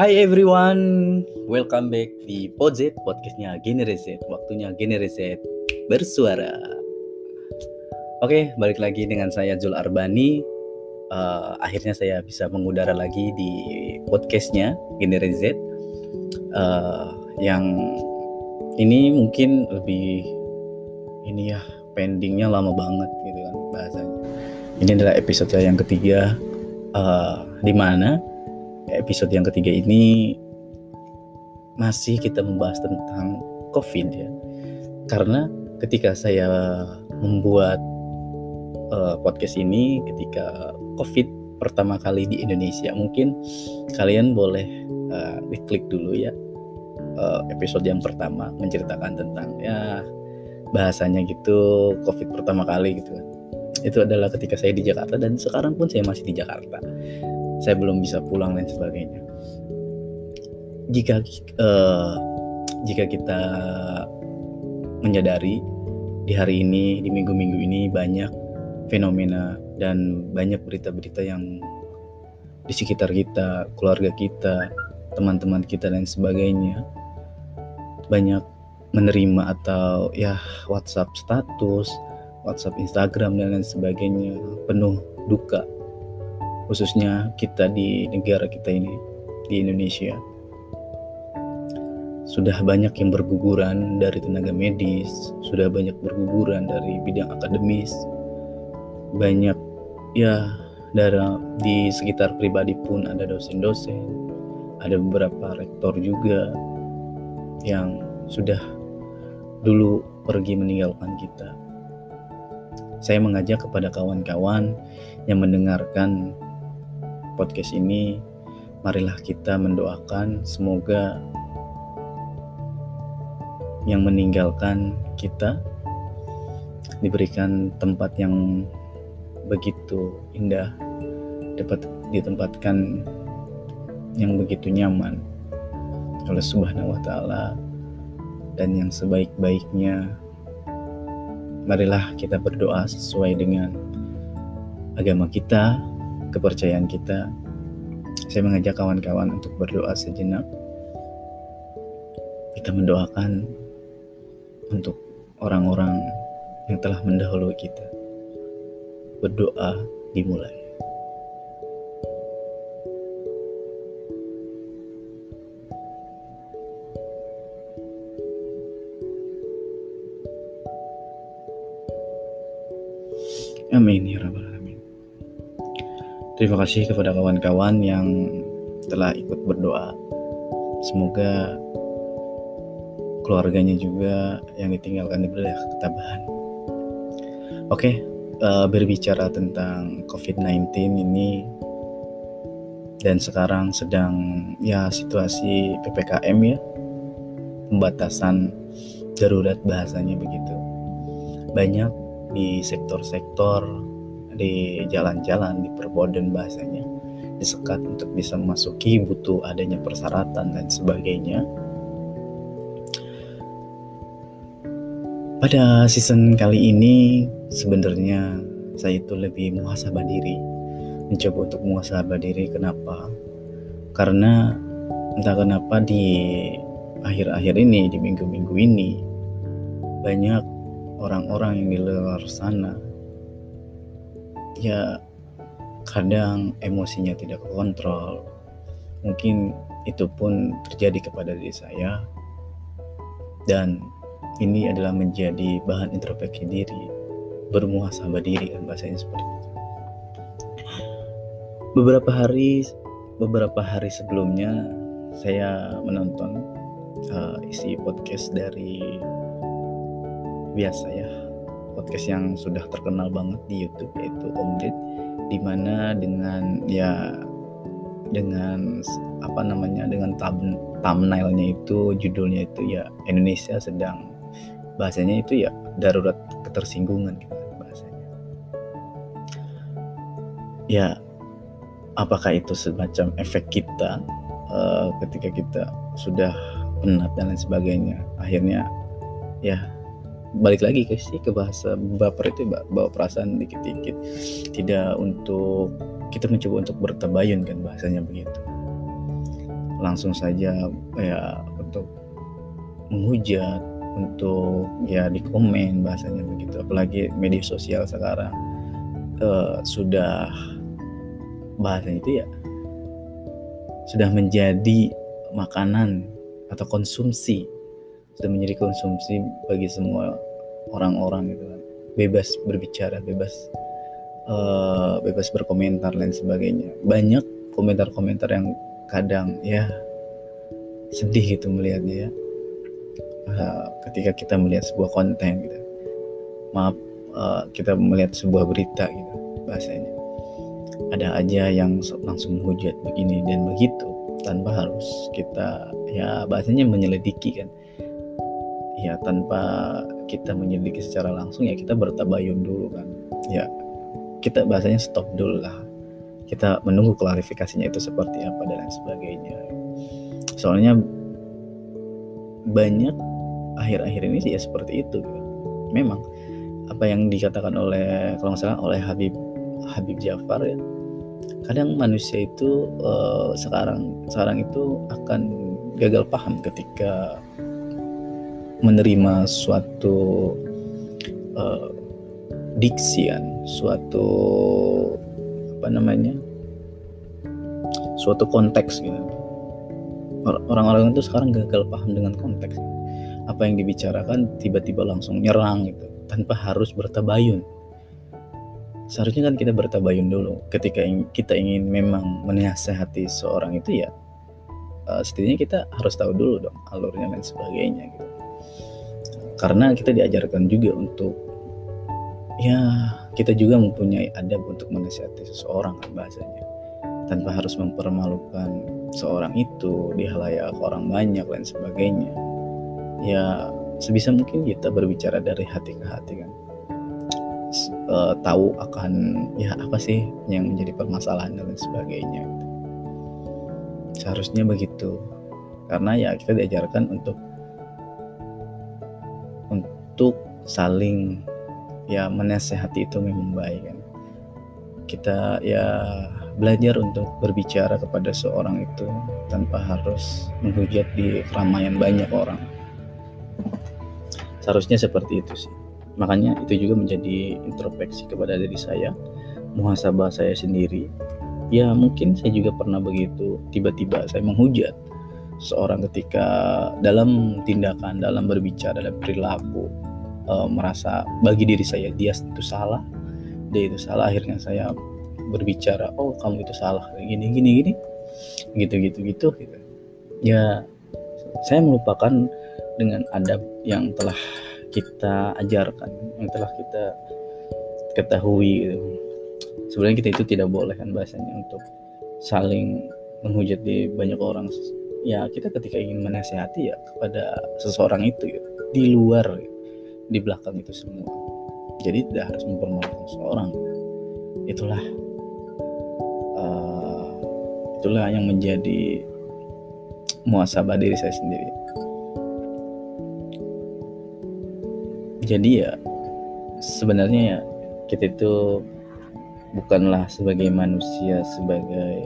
Hai everyone, welcome back di Podzet podcastnya Generasi Waktunya Generasi bersuara. Oke, balik lagi dengan saya Zul Arbani. Uh, akhirnya saya bisa mengudara lagi di podcastnya Generasi uh, yang ini mungkin lebih ini ya pendingnya lama banget gitu kan bahasanya. Ini adalah episode yang ketiga uh, di mana episode yang ketiga ini masih kita membahas tentang COVID ya. Karena ketika saya membuat uh, podcast ini ketika COVID pertama kali di Indonesia, mungkin kalian boleh uh, klik dulu ya uh, episode yang pertama menceritakan tentang ya bahasanya gitu COVID pertama kali gitu. Itu adalah ketika saya di Jakarta dan sekarang pun saya masih di Jakarta saya belum bisa pulang dan sebagainya. Jika uh, jika kita menyadari di hari ini di minggu-minggu ini banyak fenomena dan banyak berita-berita yang di sekitar kita keluarga kita teman-teman kita dan sebagainya banyak menerima atau ya WhatsApp status, WhatsApp Instagram dan lain sebagainya penuh duka khususnya kita di negara kita ini di Indonesia sudah banyak yang berguguran dari tenaga medis, sudah banyak berguguran dari bidang akademis, banyak ya dari di sekitar pribadi pun ada dosen-dosen, ada beberapa rektor juga yang sudah dulu pergi meninggalkan kita. Saya mengajak kepada kawan-kawan yang mendengarkan podcast ini, marilah kita mendoakan. Semoga yang meninggalkan kita diberikan tempat yang begitu indah, dapat ditempatkan yang begitu nyaman oleh Subhanahu wa taala dan yang sebaik-baiknya. Marilah kita berdoa sesuai dengan agama kita kepercayaan kita, saya mengajak kawan-kawan untuk berdoa sejenak. Kita mendoakan untuk orang-orang yang telah mendahului kita. Berdoa dimulai. Amin ya rabbal Terima kasih kepada kawan-kawan yang telah ikut berdoa. Semoga keluarganya juga yang ditinggalkan diberi ketabahan. Oke, uh, berbicara tentang COVID-19 ini dan sekarang sedang ya situasi PPKM ya, pembatasan darurat bahasanya begitu. Banyak di sektor-sektor di jalan-jalan di perboden bahasanya disekat untuk bisa memasuki butuh adanya persyaratan dan sebagainya. Pada season kali ini sebenarnya saya itu lebih muhasabah diri mencoba untuk muhasabah diri. Kenapa? Karena entah kenapa di akhir-akhir ini di minggu-minggu ini banyak orang-orang yang di luar sana ya kadang emosinya tidak kontrol. Mungkin itu pun terjadi kepada diri saya. Dan ini adalah menjadi bahan introspeksi diri bermuhasabah diri kan bahasanya seperti itu. Beberapa hari beberapa hari sebelumnya saya menonton uh, isi podcast dari biasa ya podcast yang sudah terkenal banget di YouTube yaitu Om Ded di mana dengan ya dengan apa namanya dengan thumb, thumbnailnya itu judulnya itu ya Indonesia sedang. Bahasanya itu ya darurat ketersinggungan gitu kan bahasanya. Ya apakah itu semacam efek kita uh, ketika kita sudah penat dan lain sebagainya? Akhirnya ya balik lagi ke sih ke bahasa baper itu bawa perasaan dikit-dikit. Tidak untuk kita mencoba untuk bertabayun kan bahasanya begitu. Langsung saja ya untuk menghujat untuk ya di komen bahasanya begitu. Apalagi media sosial sekarang uh, sudah bahasanya itu ya sudah menjadi makanan atau konsumsi sudah menjadi konsumsi bagi semua orang-orang gitu kan. Bebas berbicara bebas uh, bebas berkomentar dan sebagainya. Banyak komentar-komentar yang kadang ya sedih gitu melihatnya ya. Uh, ketika kita melihat sebuah konten gitu. Maaf uh, kita melihat sebuah berita gitu bahasanya. Ada aja yang langsung menghujat begini dan begitu tanpa harus kita ya bahasanya menyelidiki kan ya tanpa kita menyelidiki secara langsung ya kita bertabayun dulu kan. Ya kita bahasanya stop dulu lah. Kita menunggu klarifikasinya itu seperti apa dan lain sebagainya. Soalnya banyak akhir-akhir ini sih ya seperti itu gitu. memang apa yang dikatakan oleh kalau nggak salah oleh Habib Habib Jafar ya kadang manusia itu uh, sekarang sekarang itu akan gagal paham ketika menerima suatu uh, diksian, suatu apa namanya, suatu konteks gitu. Orang-orang itu sekarang gagal paham dengan konteks. Apa yang dibicarakan tiba-tiba langsung nyerang gitu, tanpa harus bertabayun. Seharusnya kan kita bertabayun dulu ketika kita ingin memang menasehati seorang itu ya uh, setidaknya kita harus tahu dulu dong alurnya dan sebagainya gitu karena kita diajarkan juga untuk ya kita juga mempunyai adab untuk menasihati seseorang kan bahasanya. Tanpa harus mempermalukan seorang itu di halayak orang banyak dan sebagainya. Ya sebisa mungkin kita berbicara dari hati ke hati kan. E, tahu akan ya apa sih yang menjadi permasalahan dan sebagainya. Seharusnya begitu. Karena ya kita diajarkan untuk untuk saling ya menasehati itu memang baik kan. Kita ya belajar untuk berbicara kepada seorang itu tanpa harus menghujat di keramaian banyak orang. Seharusnya seperti itu sih. Makanya itu juga menjadi introspeksi kepada diri saya muhasabah saya sendiri. Ya mungkin saya juga pernah begitu tiba-tiba saya menghujat seorang ketika dalam tindakan dalam berbicara dalam perilaku uh, merasa bagi diri saya dia itu salah dia itu salah akhirnya saya berbicara oh kamu itu salah gini gini gini. Gitu gitu gitu gitu. Ya saya melupakan dengan adab yang telah kita ajarkan yang telah kita ketahui gitu. sebenarnya kita itu tidak boleh kan bahasanya untuk saling menghujat di banyak orang. Ya kita ketika ingin menasehati ya kepada seseorang itu gitu, di luar gitu di belakang itu semua. Jadi tidak harus mempermalukan seorang itulah uh, itulah yang menjadi muasabah diri saya sendiri. Jadi ya sebenarnya ya kita itu bukanlah sebagai manusia sebagai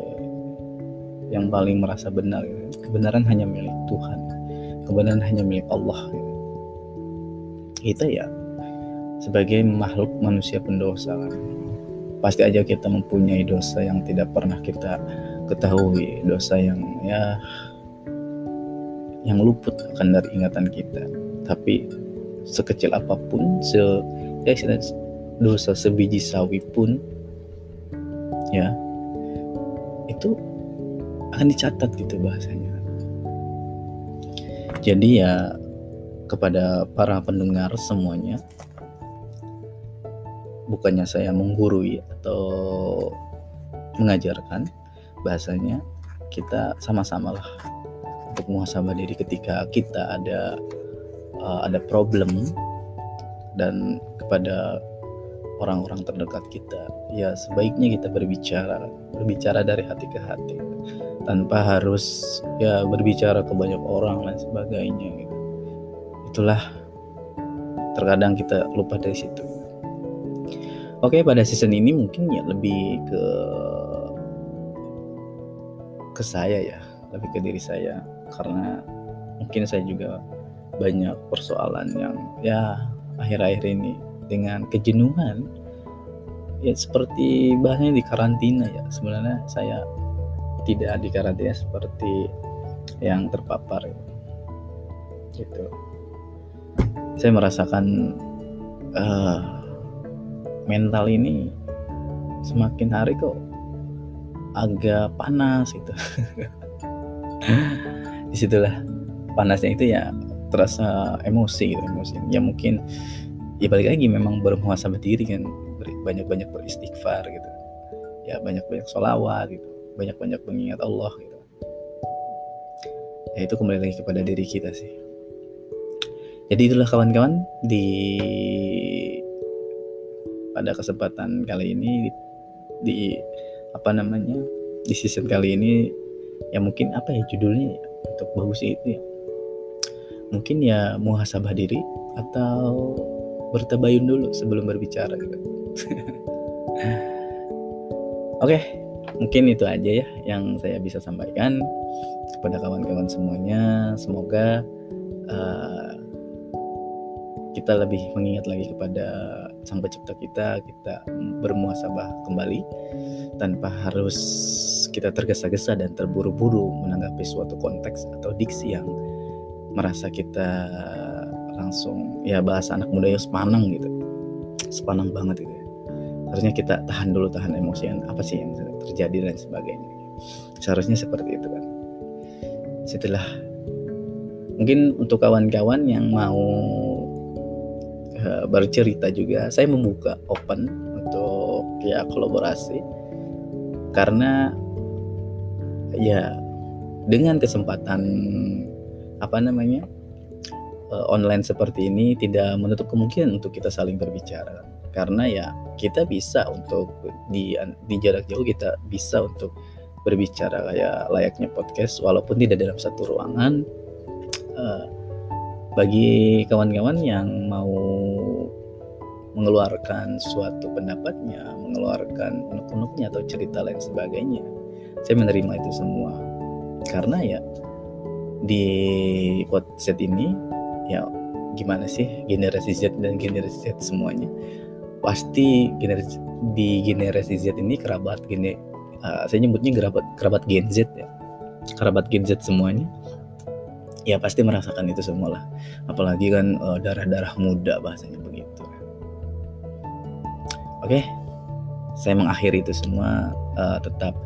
yang paling merasa benar. Kebenaran hanya milik Tuhan. Kebenaran hanya milik Allah kita ya sebagai makhluk manusia pendosa. Kan pasti aja kita mempunyai dosa yang tidak pernah kita ketahui dosa yang ya yang luput akan dari ingatan kita. Tapi sekecil apa pun se ya dosa sebiji sawi pun ya itu akan dicatat gitu bahasanya. Jadi ya kepada para pendengar semuanya. Bukannya saya menggurui atau mengajarkan bahasanya kita sama-sama lah untuk muhasabah diri ketika kita ada uh, ada problem dan kepada orang-orang terdekat kita. Ya sebaiknya kita berbicara berbicara dari hati ke hati tanpa harus ya berbicara ke banyak orang dan sebagainya gitu itulah. Terkadang kita lupa dari situ. Oke, pada season ini mungkin ya lebih ke ke saya ya, lebih ke diri saya. Karena mungkin saya juga banyak persoalan yang ya akhir-akhir ini dengan kejenuhan. Ya seperti bahasanya di karantina ya. Sebenarnya saya tidak di karantina seperti yang terpapar. Gitu saya merasakan uh, mental ini semakin hari kok agak panas gitu. Di situlah panasnya itu ya terasa emosi gitu emosi. Ya mungkin ya balik lagi memang bermuhasabah diri kan banyak-banyak beristighfar gitu. Ya banyak-banyak sholawat gitu banyak-banyak mengingat Allah gitu. Ya itu kembali lagi kepada diri kita sih jadi itulah kawan-kawan di pada kesempatan kali ini di, di apa namanya di season kali ini ya mungkin apa ya judulnya ya, untuk bagus itu ya. Mungkin ya muhasabah diri atau bertabayun dulu sebelum berbicara. Gitu oke mungkin itu aja ya yang saya bisa sampaikan kepada kawan-kawan semuanya. Semoga uh, kita lebih mengingat lagi kepada sang pencipta kita kita bermuasabah kembali tanpa harus kita tergesa-gesa dan terburu-buru menanggapi suatu konteks atau diksi yang merasa kita langsung ya bahasa anak muda ya sepanang gitu. Sepanang banget gitu ya. harusnya kita tahan dulu tahan emosi yang apa sih yang terjadi dan sebagainya. Seharusnya seperti itu kan. Setelah mungkin untuk kawan-kawan yang mau uh, bercerita juga. Saya membuka open untuk ya kolaborasi. Karena ya dengan kesempatan apa namanya uh, online seperti ini tidak menutup kemungkinan untuk kita saling berbicara. Karena ya kita bisa untuk di di jarak jauh kita bisa untuk berbicara kayak layaknya podcast walaupun tidak dalam satu ruangan. Uh, bagi kawan-kawan yang mau mengeluarkan suatu pendapatnya, mengeluarkan unek-uneknya atau cerita lain sebagainya, saya menerima itu semua. Karena ya di podcast ini ya gimana sih generasi Z dan generasi Z semuanya? Pasti generasi di generasi Z ini kerabat gini uh, saya nyebutnya kerabat kerabat Gen Z ya. Kerabat Gen Z semuanya ya pasti merasakan itu semua lah apalagi kan uh, darah-darah muda bahasanya begitu oke? Saya mengakhiri itu semua uh, tetap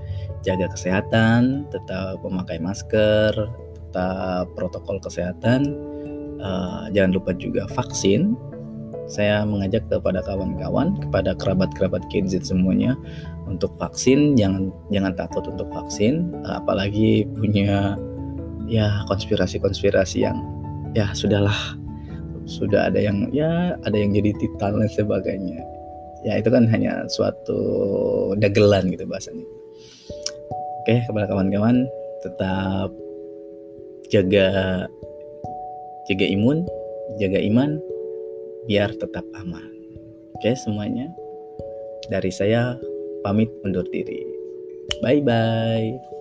jaga kesehatan tetap memakai masker tetap protokol kesehatan uh, jangan lupa juga vaksin. Saya mengajak kepada kawan-kawan, kepada kerabat-kerabat Gen semuanya untuk vaksin, jangan jangan takut untuk vaksin, apalagi punya ya konspirasi-konspirasi yang ya sudahlah. Sudah ada yang ya ada yang jadi titan dan sebagainya ya itu kan hanya suatu dagelan gitu bahasanya. Oke kepada kawan-kawan tetap jaga jaga imun jaga iman biar tetap aman. Oke semuanya. Dari saya pamit undur diri. Bye bye